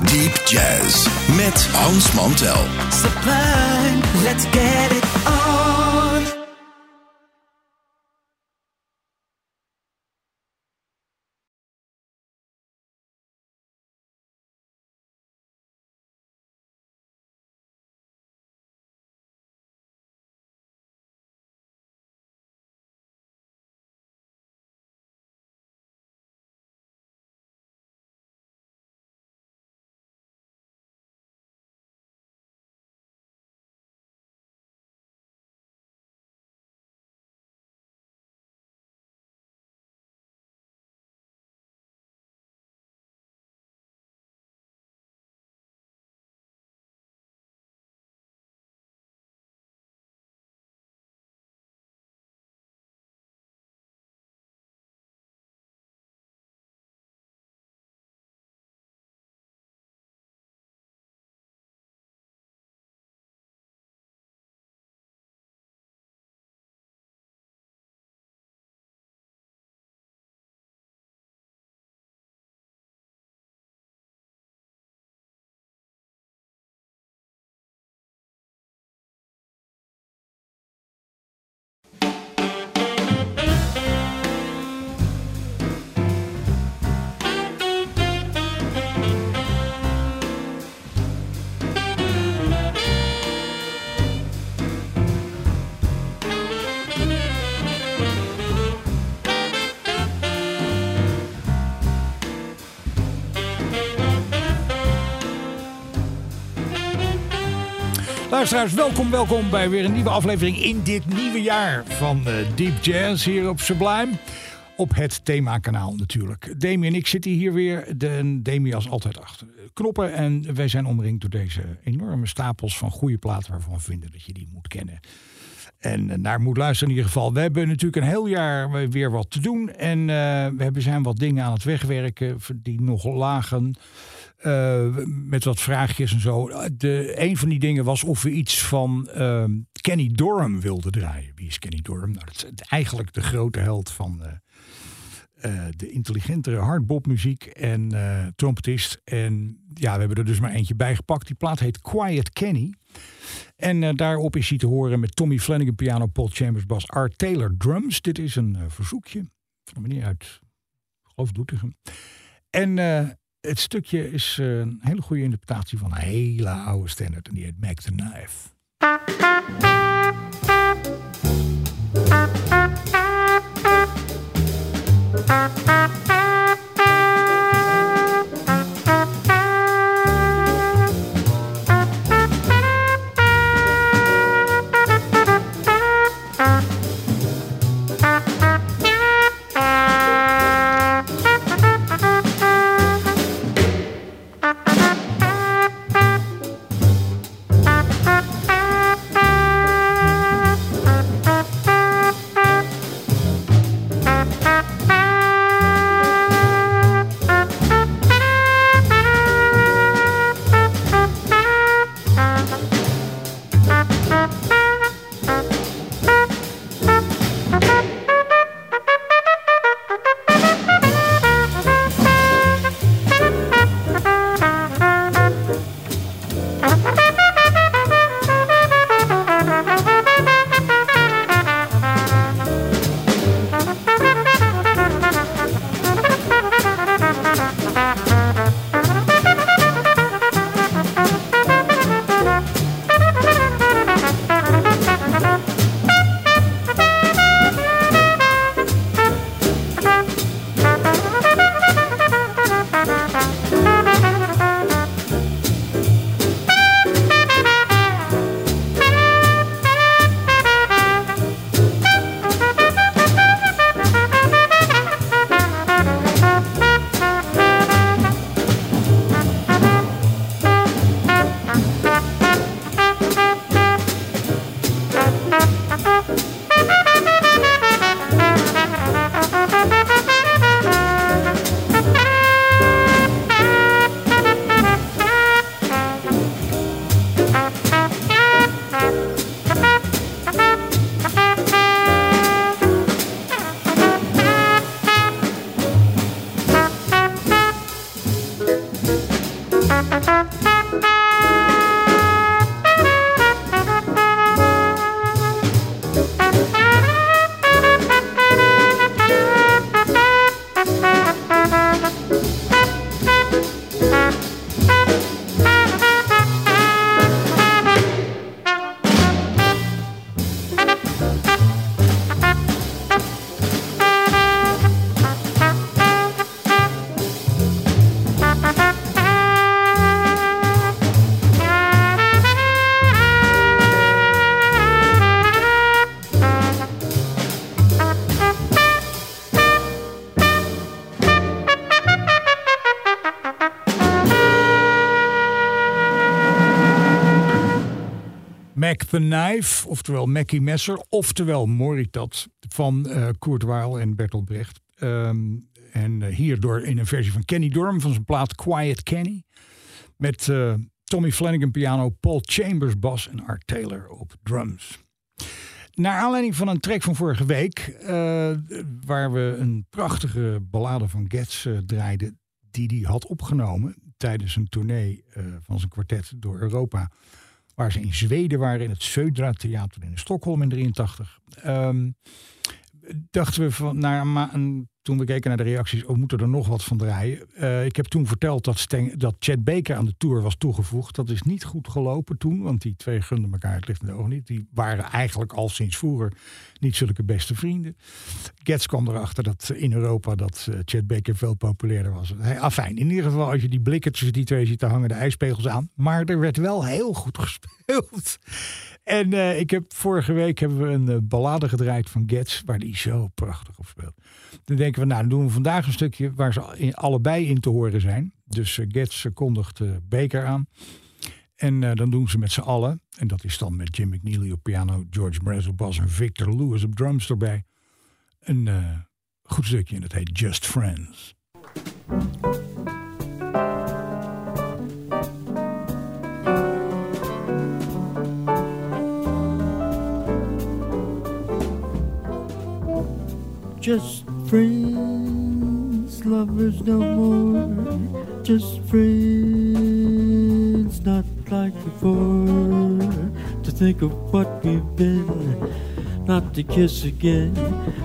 Deep Jazz met Hans Mantel. sublime, let's get it Luisteraars, welkom, welkom bij weer een nieuwe aflevering in dit nieuwe jaar van eh, Deep Jazz hier op Sublime. Op het themakanaal natuurlijk. Demi en ik zitten hier weer. De, Demi als altijd achter knoppen. En wij zijn omringd door deze enorme stapels van goede platen waarvan we vinden dat je die moet kennen. En eh, naar moet luisteren in ieder geval. We hebben natuurlijk een heel jaar weer wat te doen. En eh, we zijn wat dingen aan het wegwerken die nog lagen. Eh, met wat vraagjes en zo. De, een van die dingen was of we iets van ehm, Kenny Dorham wilden draaien. Wie is Kenny Dorham? Nou, dat is eigenlijk de grote held van eh, eh, de intelligentere hardbopmuziek en trompetist. En ja, we hebben er dus maar eentje bij gepakt. Die plaat heet Quiet Kenny. En daarop is hij te horen met Tommy Flanagan piano, Paul Chambers bas, Art Taylor drums. Dit is een verzoekje van een meneer uit, geloof Doetinchem. En het stukje is eh, een hele goede interpretatie van een hele oude standaard. En die heet Mac the Knife. The Knife, oftewel Mackie Messer, oftewel Moritat van uh, Kurt Weill en Bertolt Brecht. Ehm, en uh, hierdoor in een versie van Kenny Dorm van zijn plaat Quiet Kenny. Met uh, Tommy Flanagan piano, Paul Chambers bas en Art Taylor op drums. Naar aanleiding van een track van vorige week, waar we een prachtige ballade van Getz draaiden, die hij had opgenomen tijdens een tournee van zijn kwartet door Europa waar ze in Zweden waren, in het Södra Theater in Stockholm in 83. Um, dachten we van, naar een toen we keken naar de reacties, oh, moeten er nog wat van draaien. Uh, ik heb toen verteld dat, dat Chad Baker aan de tour was toegevoegd. Dat is niet goed gelopen toen, want die twee gunden elkaar het licht in de ogen niet. Die waren eigenlijk al sinds vroeger niet zulke beste vrienden. Gets kwam erachter dat in Europa dat uh, Chad Baker veel populairder was. Hey, afijn, in ieder geval als je die blikken tussen die twee ziet, dan hangen de ijspegels aan. Maar er werd wel heel goed gespeeld. En uh, ik heb vorige week hebben we een uh, ballade gedraaid van Gets, waar die zo prachtig op speelt. Dan denken we, nou, dan doen we vandaag een stukje waar ze allebei in te horen zijn. Dus uh, Gets kondigt Baker aan. En dan doen ze met z'n allen, en dat is dan met Jim McNeely op piano, George Mraz op bas en Victor Lewis op drums erbij. Een goed stukje en dat heet Just Friends. Just friends, lovers no more. Just friends, not like before. To think of what we've been, not to kiss again.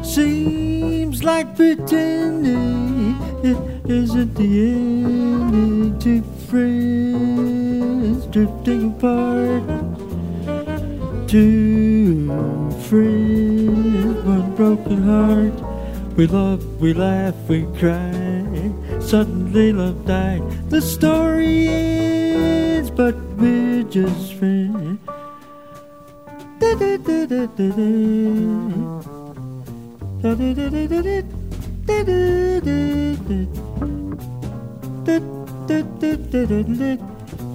Seems like pretending it isn't the ending. Two friends drifting apart. Two friends, one broken heart. We love, we laugh, we cry. Suddenly love died. The story ends, but we're just friends. Da da da da da da. Da da da da da da. Da da da da da. Da da da da da da.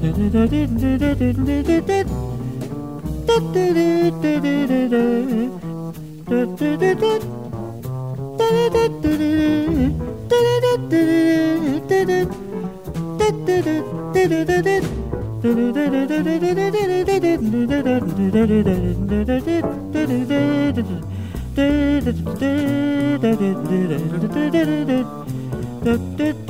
Did it,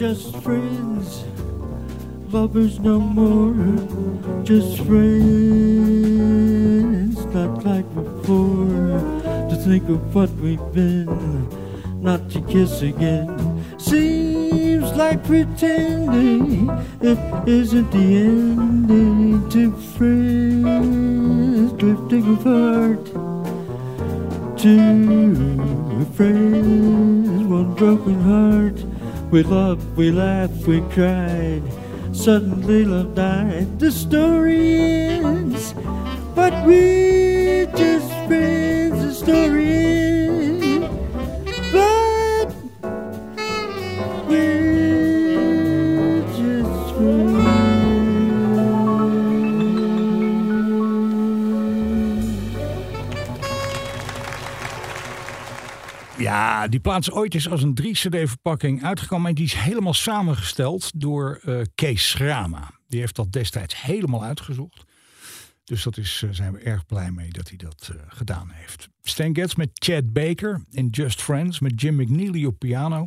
just friends, lovers no more, just friends, not like before. To think of what we've been, not to kiss again, seems like pretending it isn't the ending. Two friends drifting apart, two friends, one broken heart. We loved, we laughed, we cried. Suddenly love died. The story ends, but we're just friends. The story ends, Die plaats ooit is als een 3-cd-verpakking uitgekomen. En die is helemaal samengesteld door eh, Kees Schrama. Die heeft dat destijds helemaal uitgezocht. Dus dat is, eh, zijn we erg blij mee dat hij dat eh, gedaan heeft. Stan Getz met Chad Baker in Just Friends. Met Jim McNeely op piano.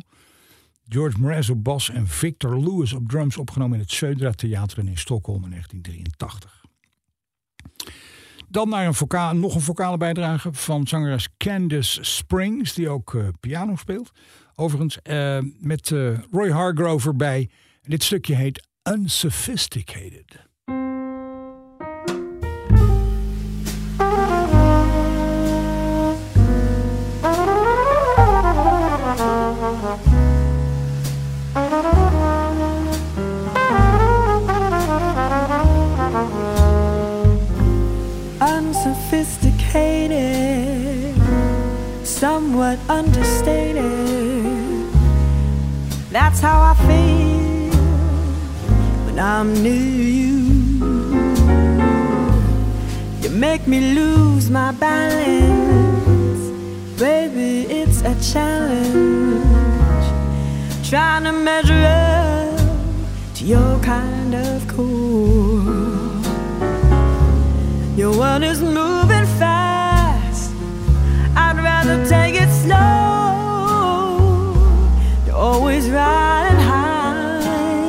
George Mraz op bas en Victor Lewis op drums. Opgenomen in het Södra Theater in Stockholm in 1983. Dan naar een voca nog een vocale bijdrage van zangeres Candice Springs, die ook eh, piano speelt. Overigens, eh, met eh, Roy Hargrove erbij. Dit stukje heet Unsophisticated. Unsophisticated, somewhat understated. That's how I feel when I'm near you. You make me lose my balance, baby. It's a challenge trying to measure up to your kind of cool. Your world is moving fast. I'd rather take it slow. You're always riding high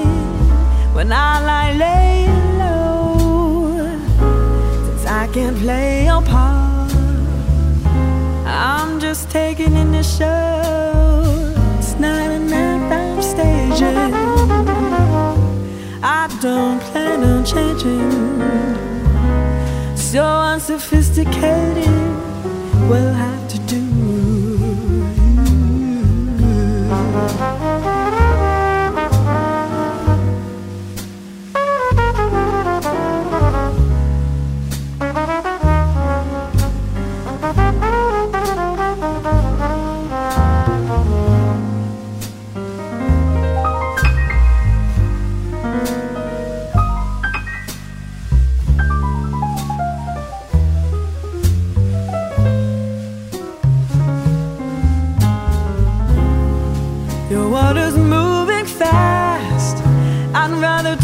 when I lie laying low. Since I can't play your part, I'm just taking in the show. It's not an I'm staging. I don't plan on changing. So unsophisticated, we'll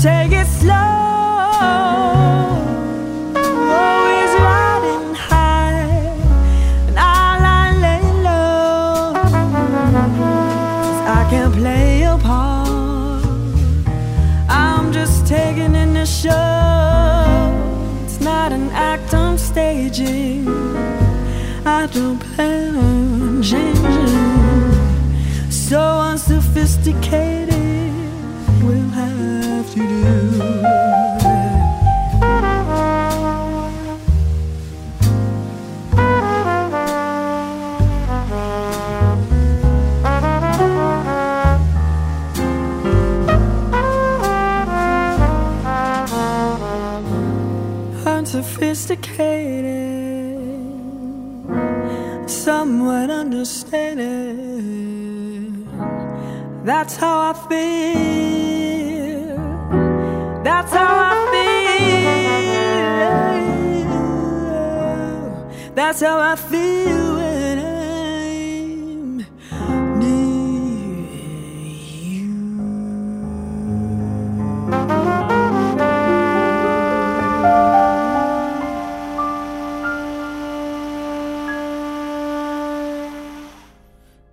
take it slow. Always riding high, and I lay low. I can't play your part. I'm just taking in the show. It's not an act I'm staging. I don't plan on changing so unsophisticated to do unsophisticated somewhat understated that's how I feel. That's how I feel. That's how I feel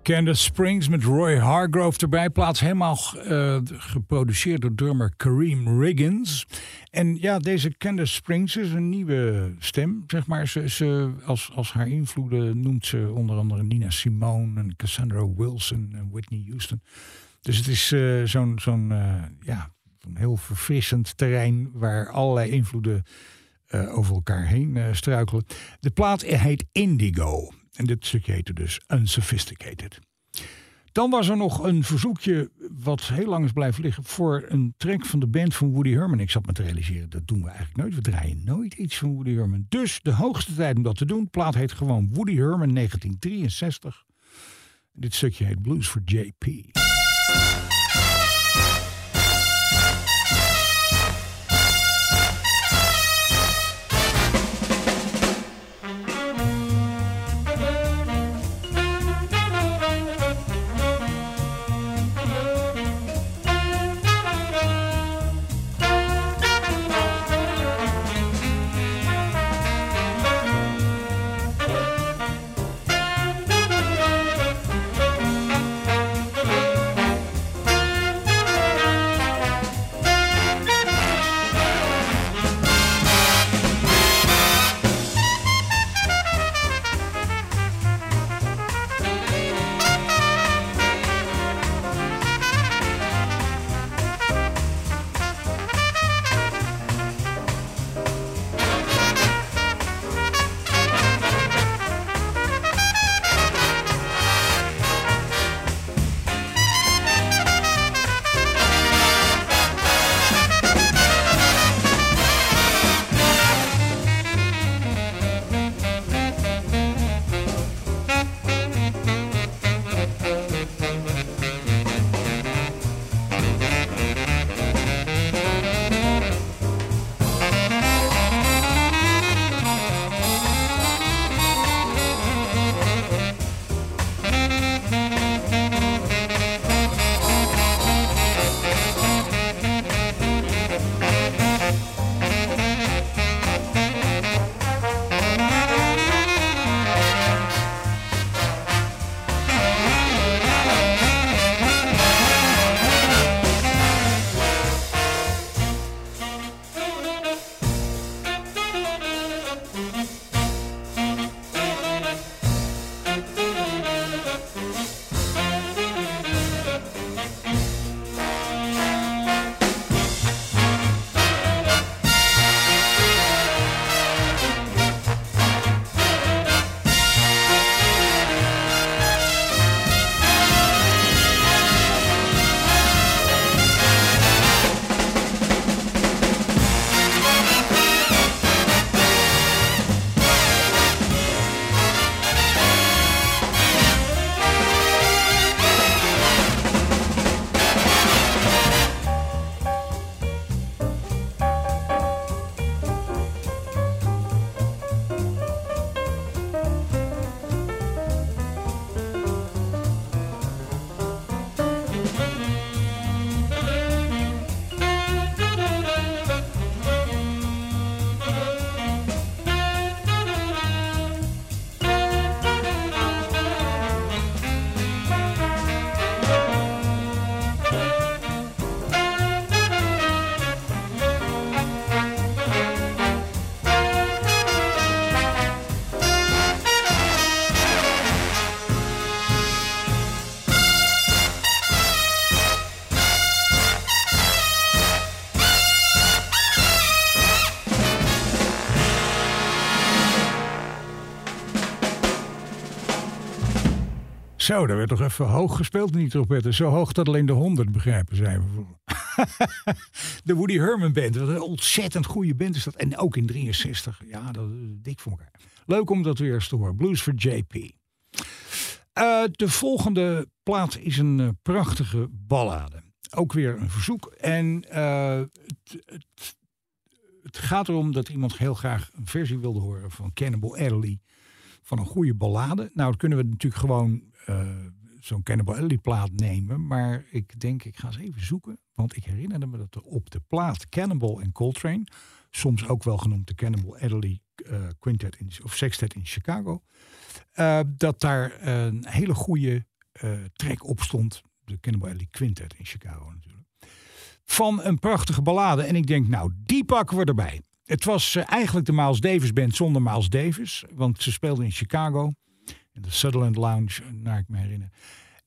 Candace Springs met Roy Hargrove erbij. Plaats helemaal eh, geproduceerd door drummer Kareem Riggins. En ja, deze Candace Springs is een nieuwe stem, zeg maar. Ze, ze, als, als haar invloeden noemt ze onder andere Nina Simone en Cassandra Wilson en Whitney Houston. Dus het is eh, zo'n zo'n eh, ja, zo'n heel verfrissend terrein waar allerlei invloeden over elkaar heen struikelen. De plaat heet Indigo. En dit stukje heette dus Unsophisticated. Dan was er nog een verzoekje wat heel lang is blijven liggen voor een track van de band van Woody Herman. Ik zat me te realiseren, dat doen we eigenlijk nooit. We draaien nooit iets van Woody Herman. Dus de hoogste tijd om dat te doen. Plaat heet gewoon Woody Herman 1963. Dit stukje heet Blues for JP. Zo, daar werd toch even hoog gespeeld die trompetten. Zo hoog dat alleen de 100 begrijpen zijn. de Woody Herman Band. Wat een ontzettend goede band is dat. En ook in 63. Ja, dat is dik voor elkaar. Leuk om dat weer eens te horen. Blues for JP. Eh, de volgende plaat is een eh, prachtige ballade. Ook weer een verzoek. En eh, het, het, het gaat erom dat iemand heel graag een versie wilde horen van Cannibal Adderley. Van een goede ballade. Nou, dan kunnen we natuurlijk gewoon eh, zo'n Cannibal Adderley plaat nemen. Maar ik denk, ik ga eens even zoeken. Want ik herinnerde me dat er op de plaat Cannibal en Coltrane... soms ook wel genoemd de Cannibal Adderley eh, Quintet in, of Sextet in Chicago... eh, dat daar een hele goede track op stond. De Cannibal Adderley Quintet in Chicago natuurlijk. Van een prachtige ballade. En ik denk, nou, die pakken we erbij. Het was eh, eigenlijk de Miles Davis band zonder Miles Davis. Want ze speelden in Chicago. In de Sutherland Lounge, naar ik me herinner.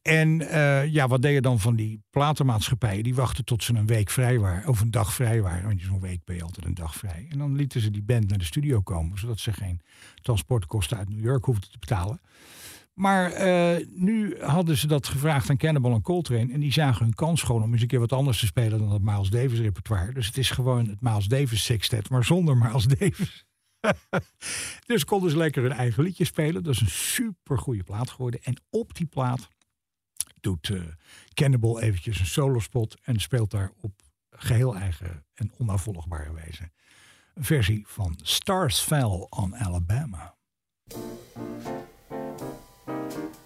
En eh, ja, wat deed je dan van die platenmaatschappijen? Die wachten tot ze een week vrij waren. Of een dag vrij waren. Want zo'n week ben je altijd een dag vrij. En dan lieten ze die band naar de studio komen. Zodat ze geen transportkosten uit New York hoefden te betalen. Maar eh, nu hadden ze dat gevraagd aan Cannibal en Coltrane. En die zagen hun kans gewoon om eens een keer wat anders te spelen dan het Miles Davis repertoire. Dus het is gewoon het Miles Davis sextet, maar zonder Miles Davis. dus konden ze lekker hun eigen liedje spelen. Dat is een super goede plaat geworden. En op die plaat doet eh, Cannibal eventjes een solospot en speelt daar op geheel eigen en onafvolgbare wijze een versie van Stars Fell on Alabama. Bye.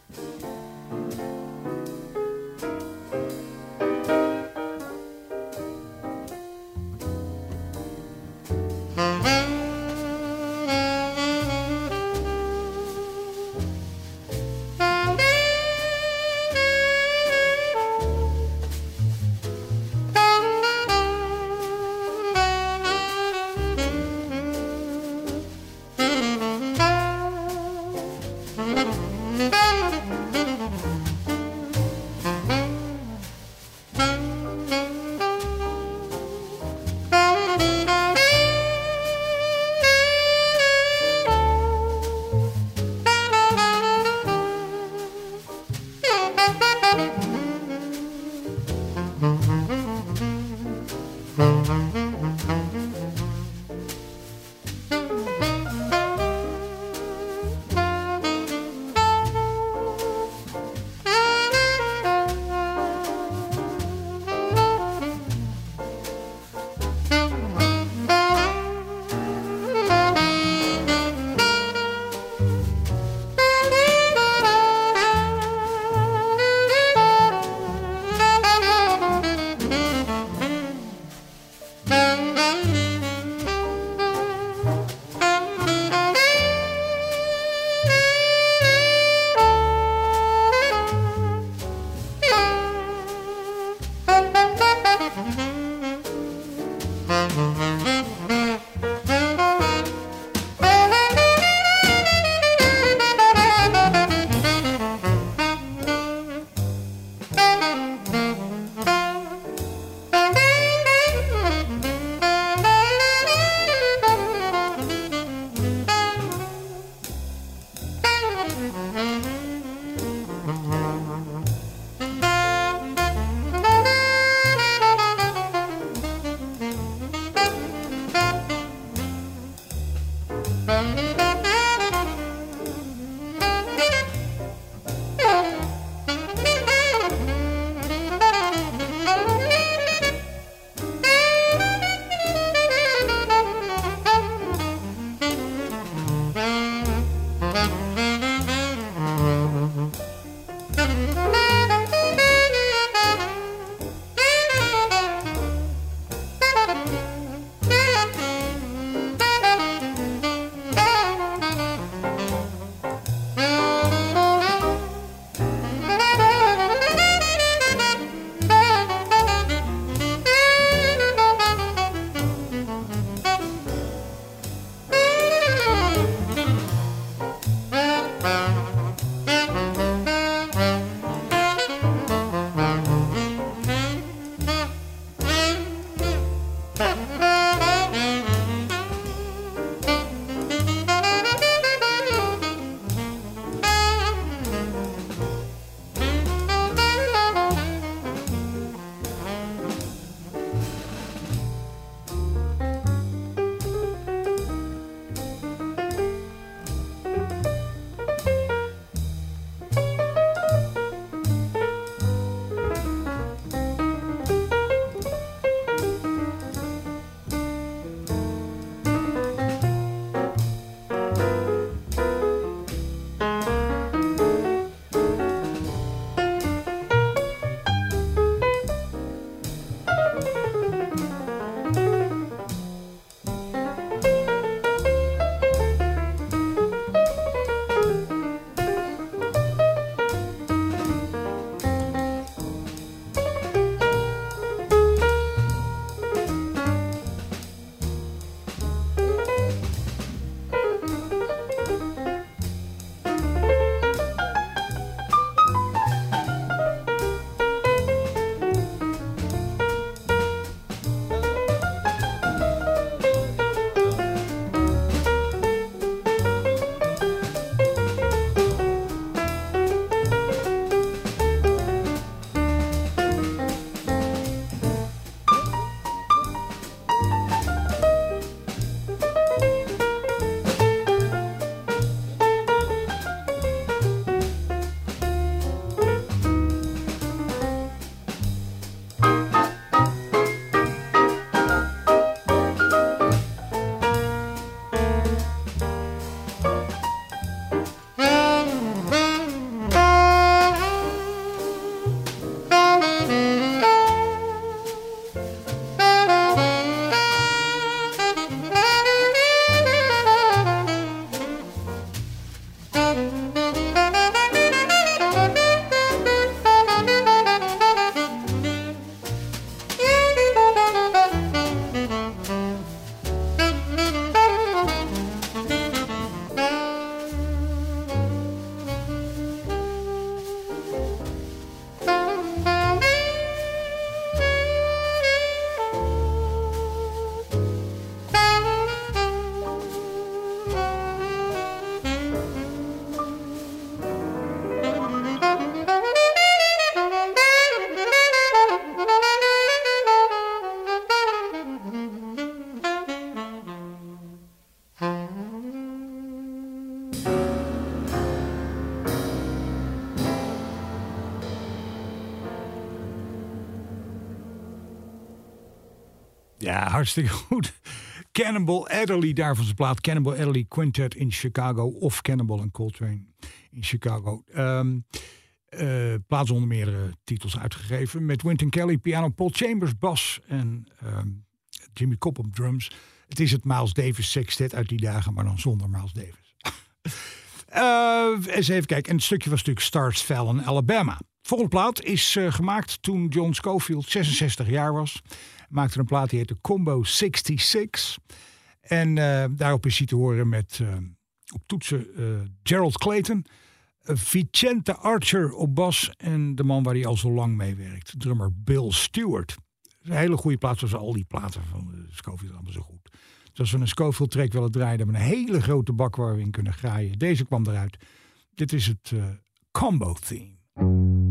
Hartstikke goed. Cannonball Adderley, daar van zijn plaat. Cannonball Adderley Quintet in Chicago. Of Cannonball en Coltrane in Chicago. Um, uh, plaats onder meerdere titels uitgegeven. Met Wynton Kelly, piano, Paul Chambers, bas en um, Jimmy Cobb op drums. Het is het Miles Davis sextet uit die dagen, maar dan zonder Miles Davis. uh, even kijken. En het stukje was natuurlijk Stars Fell in Alabama. Volgende plaat is uh, gemaakt toen John Schofield 66 jaar was. Maakte een plaat die heette Combo 66. En uh, daarop is hij te horen met uh, op toetsen Gerald Clayton, Vicente Archer op bas en de man waar hij al zo lang mee werkt, drummer Bill Stewart. Een hele goede plaat, zoals al die platen van Schofield allemaal zo goed. Dus als we een Schofield track willen draaien, hebben we een hele grote bak waar we in kunnen graaien. Deze kwam eruit. Dit is het combo theme.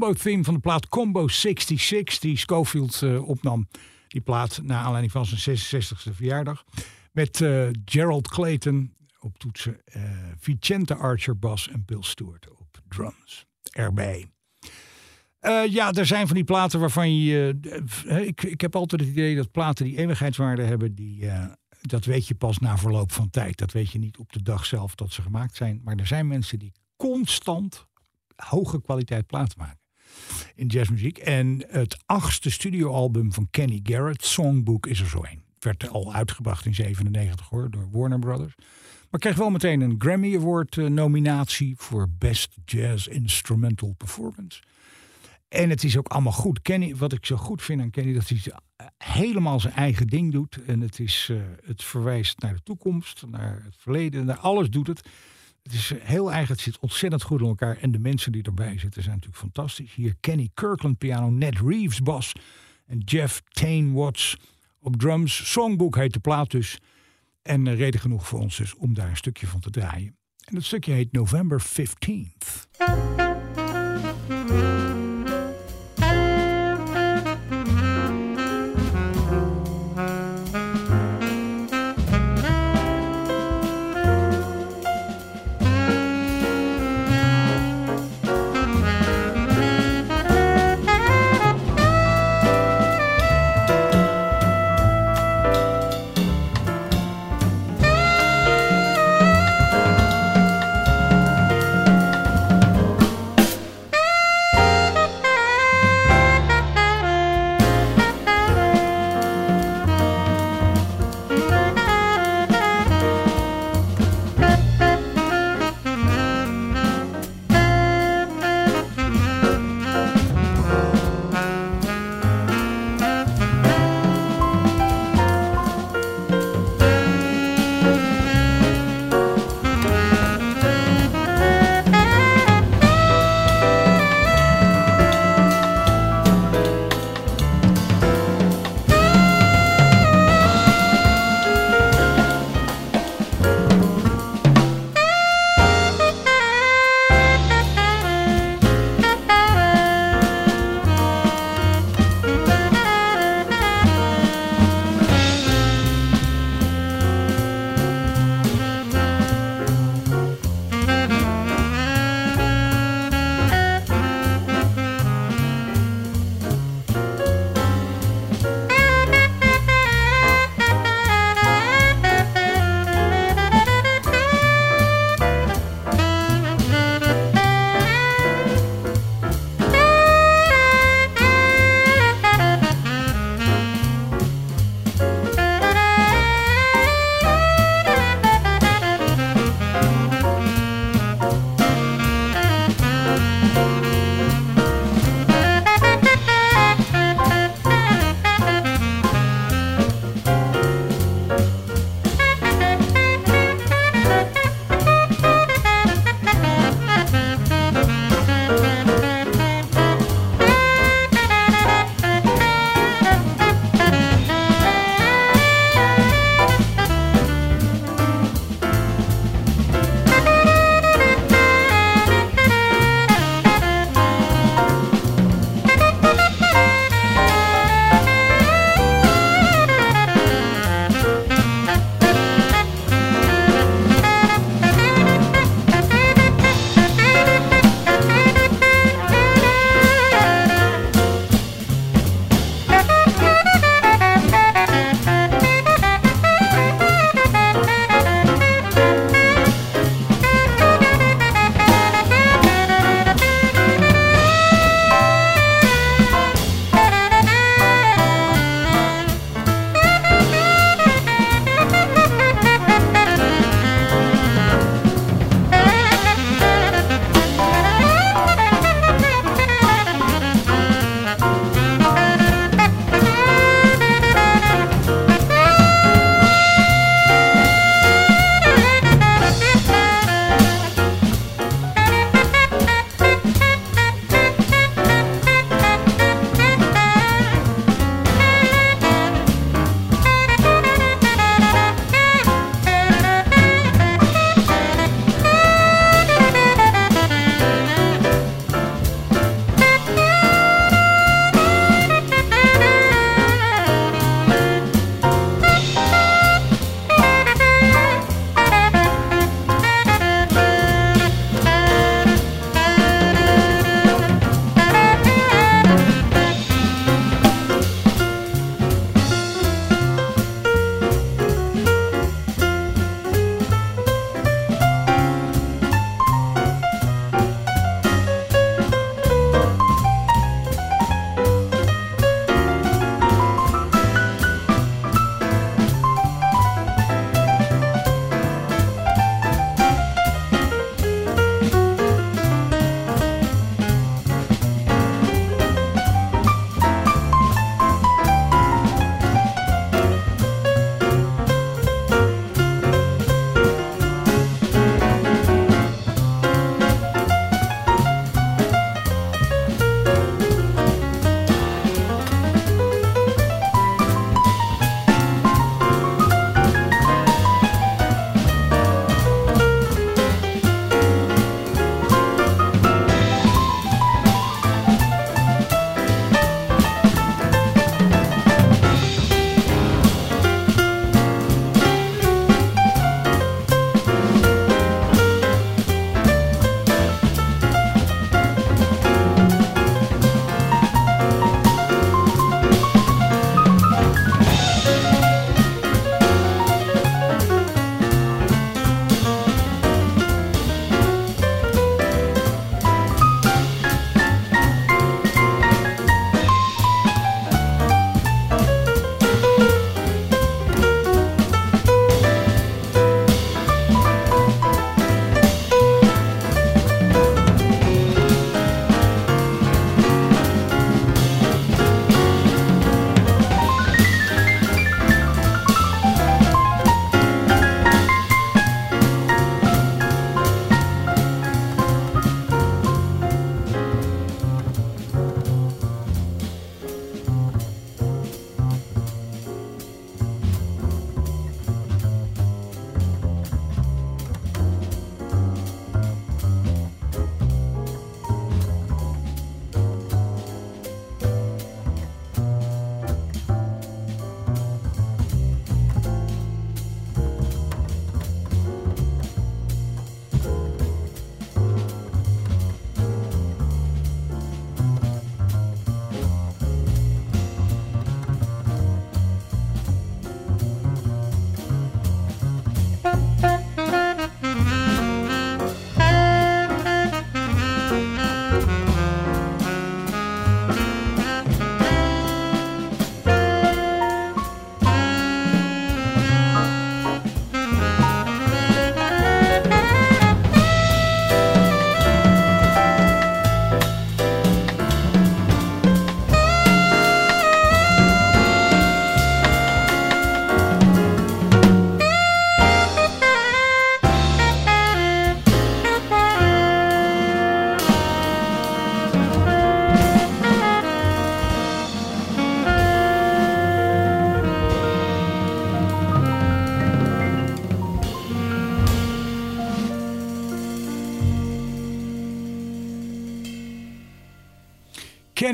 Combo-theme van de plaat Combo 66, die Schofield eh, opnam. Die plaat naar aanleiding van zijn 66e verjaardag. Met eh, Gerald Clayton op toetsen, eh, Vicente Archer bas en Bill Stewart op drums erbij. Ja, er zijn van die platen waarvan je. ik, ik heb altijd het idee dat platen die eeuwigheidswaarde hebben, die, dat weet je pas na verloop van tijd. Dat weet je niet op de dag zelf dat ze gemaakt zijn. Maar er zijn mensen die constant hoge kwaliteit platen maken in jazzmuziek. En het achtste studioalbum van Kenny Garrett, Songbook, is er zo een. Werd al uitgebracht in 97 hoor, door Warner Brothers. Maar kreeg wel meteen een Grammy Award eh, nominatie voor Best Jazz Instrumental Performance. En het is ook allemaal goed. Kenny, wat ik zo goed vind aan Kenny, dat hij helemaal zijn eigen ding doet. En het, is, eh, het verwijst naar de toekomst, naar het verleden, naar alles doet het. Het is heel eigen, het zit ontzettend goed in elkaar. En de mensen die erbij zitten zijn natuurlijk fantastisch. Hier Kenny Kirkland piano, Ned Reeves bas en Jeff Tane Watts op drums. Songbook heet de plaat dus. En eh, reden genoeg voor ons dus om daar een stukje van te draaien. En dat stukje heet November 15th.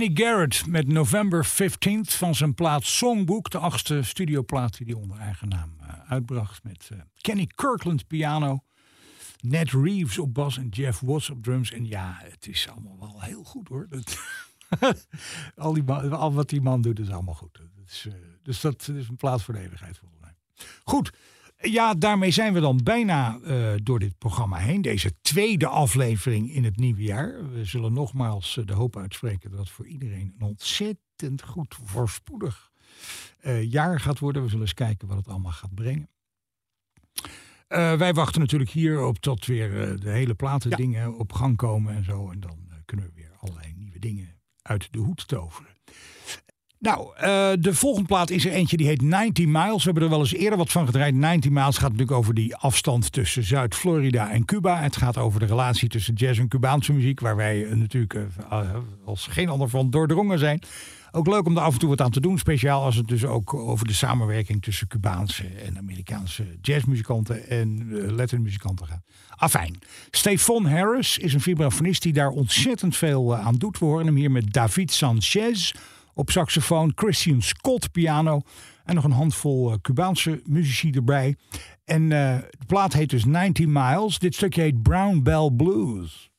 Kenny Garrett met November 15th van zijn plaat Songbook. De achtste studioplaat die hij onder eigen naam uh, uitbracht. Met uh, Kenny Kirkland piano. Ned Reeves op bas en Jeff Watts op drums. En ja, het is allemaal wel heel goed hoor. Dat, al, die man, al wat die man doet is allemaal goed. Is, uh, dus dat is een plaat voor de volgens mij. Goed. Ja, daarmee zijn we dan bijna uh, door dit programma heen. Deze tweede aflevering in het nieuwe jaar. We zullen nogmaals uh, de hoop uitspreken dat het voor iedereen een ontzettend goed, voorspoedig uh, jaar gaat worden. We zullen eens kijken wat het allemaal gaat brengen. wij wachten natuurlijk hier op tot weer de hele platen ja. dingen op gang komen en zo. En dan kunnen we weer allerlei nieuwe dingen uit de hoed toveren. Nou, uh, de volgende plaat is er eentje die heet 90 Miles. We hebben er wel eens eerder wat van gedraaid. 90 Miles gaat natuurlijk over die afstand tussen Zuid-Florida en Cuba. Het gaat over de relatie tussen jazz en Cubaanse muziek, waar wij uh, natuurlijk uh, als geen ander van doordrongen zijn. Ook leuk om er af en toe wat aan te doen, speciaal als het dus ook over de samenwerking tussen Cubaanse en Amerikaanse jazzmuzikanten en lettermuzikanten gaat. Afijn. Stefan Harris is een vibrafonist die daar ontzettend veel aan doet. We horen hem hier met David Sanchez op saxofoon, Christian Scott piano en nog een handvol uh, Cubaanse muzici erbij. En uh, de plaat heet dus 90 Miles. Dit stukje heet Brown Bell Blues.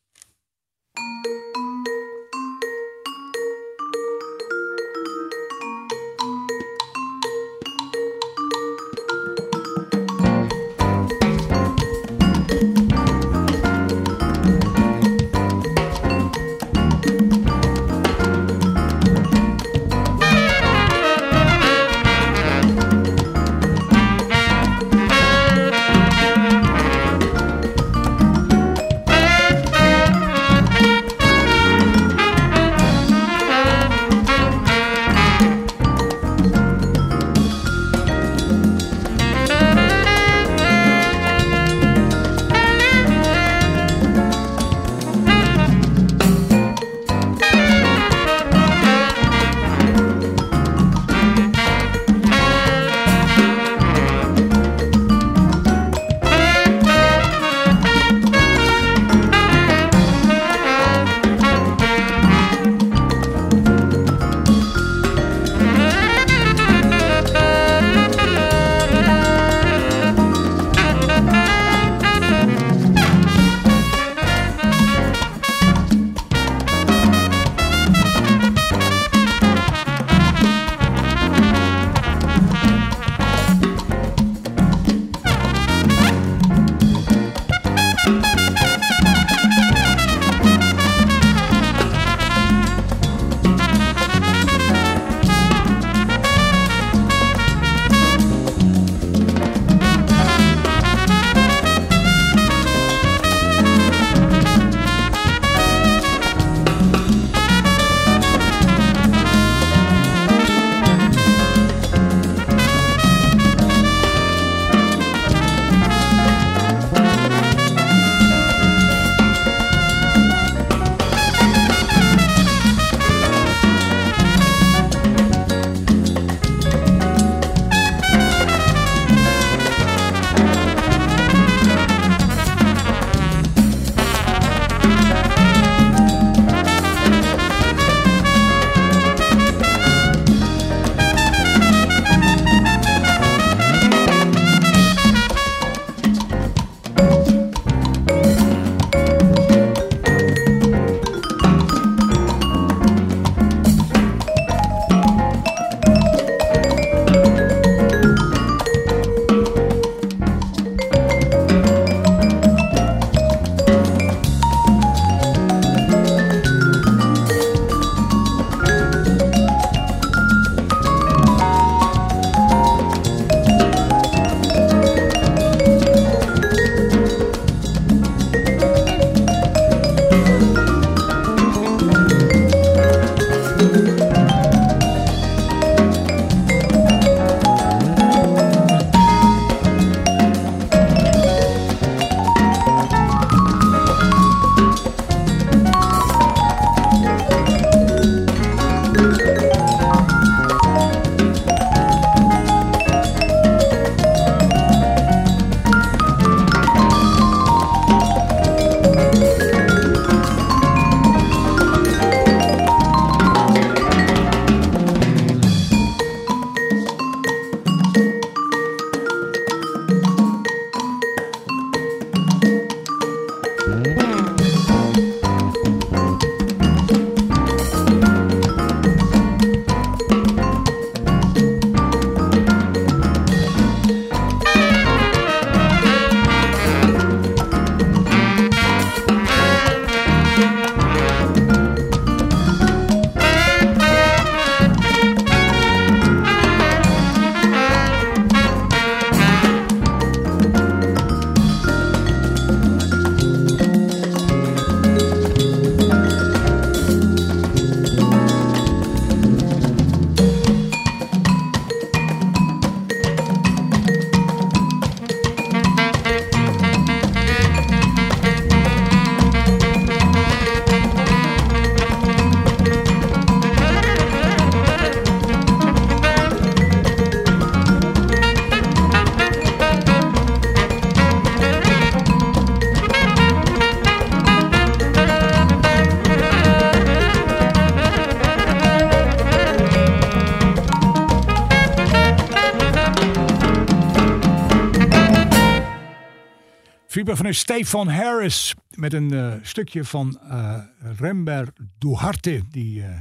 Van Stefan Harris. Met een uh, stukje van uh, Rember Duharte. Die uh,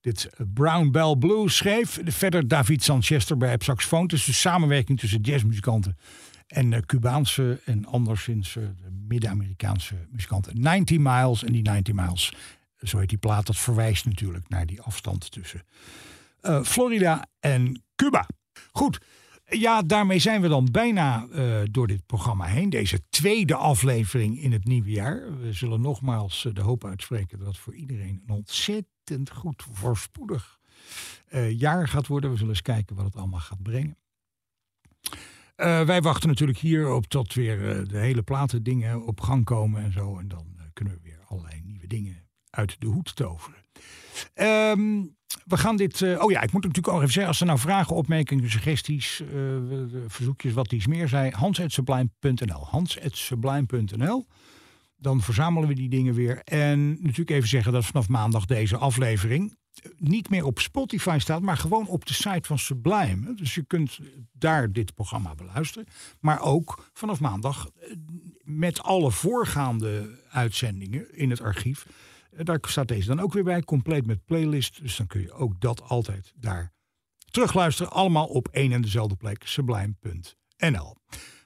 dit Brown Bell Blues schreef. Verder David Sanchester bij saxofoon. Dus de samenwerking tussen jazzmuzikanten en Cubaanse en anderszins Midden-Amerikaanse muzikanten. 90 Miles en die 90 Miles, zo heet die plaat. Dat verwijst natuurlijk naar die afstand tussen Florida en Cuba. Goed. Ja, daarmee zijn we dan bijna uh, door dit programma heen. Deze tweede aflevering in het nieuwe jaar. We zullen nogmaals uh, de hoop uitspreken dat voor iedereen een ontzettend goed, voorspoedig uh, jaar gaat worden. We zullen eens kijken wat het allemaal gaat brengen. wij wachten natuurlijk hier op tot weer de hele platen dingen op gang komen en zo. En dan kunnen we weer allerlei nieuwe dingen uit de hoed toveren. Um, we gaan dit. Uh, oh ja, ik moet natuurlijk ook even zeggen. Als er nou vragen, opmerkingen, suggesties, uh, verzoekjes, wat iets meer zei. Hans.sublime.nl. Hans.sublime.nl. Dan verzamelen we die dingen weer. En natuurlijk even zeggen dat vanaf maandag deze aflevering niet meer op Spotify staat, maar gewoon op de site van Sublime. Dus je kunt daar dit programma beluisteren. Maar ook vanaf maandag met alle voorgaande uitzendingen in het archief daar staat deze dan ook weer bij, compleet met playlist. Dus dan kun je ook dat altijd daar terugluisteren. Allemaal op één en dezelfde plek, sublime.nl.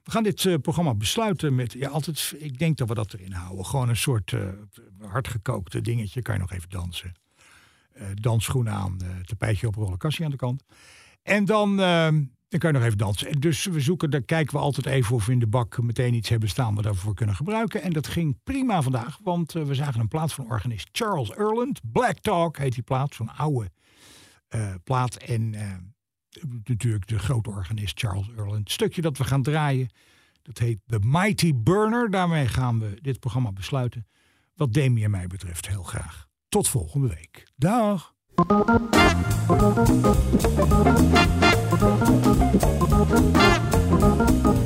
We gaan dit uh, programma besluiten met, ja, altijd, ik denk dat we dat erin houden. Gewoon een soort uh, hardgekookte dingetje, kan je nog even dansen. Uh, dansschoenen aan, tapijtje op rollerkastje aan de kant. En dan ehm, dan kan je nog even dansen. Dus we zoeken, daar kijken we altijd even of we in de bak meteen iets hebben staan we daarvoor kunnen gebruiken. En dat ging prima vandaag, want uh, we zagen een plaat van organist Charles Erland. Black Talk heet die plaat, zo'n oude uh, plaat. En uh, natuurlijk de grote organist Charles Erland. Het stukje dat we gaan draaien, dat heet The Mighty Burner. Daarmee gaan we dit programma besluiten. Wat Demi en mij betreft heel graag. Tot volgende week. Dag! Thank you.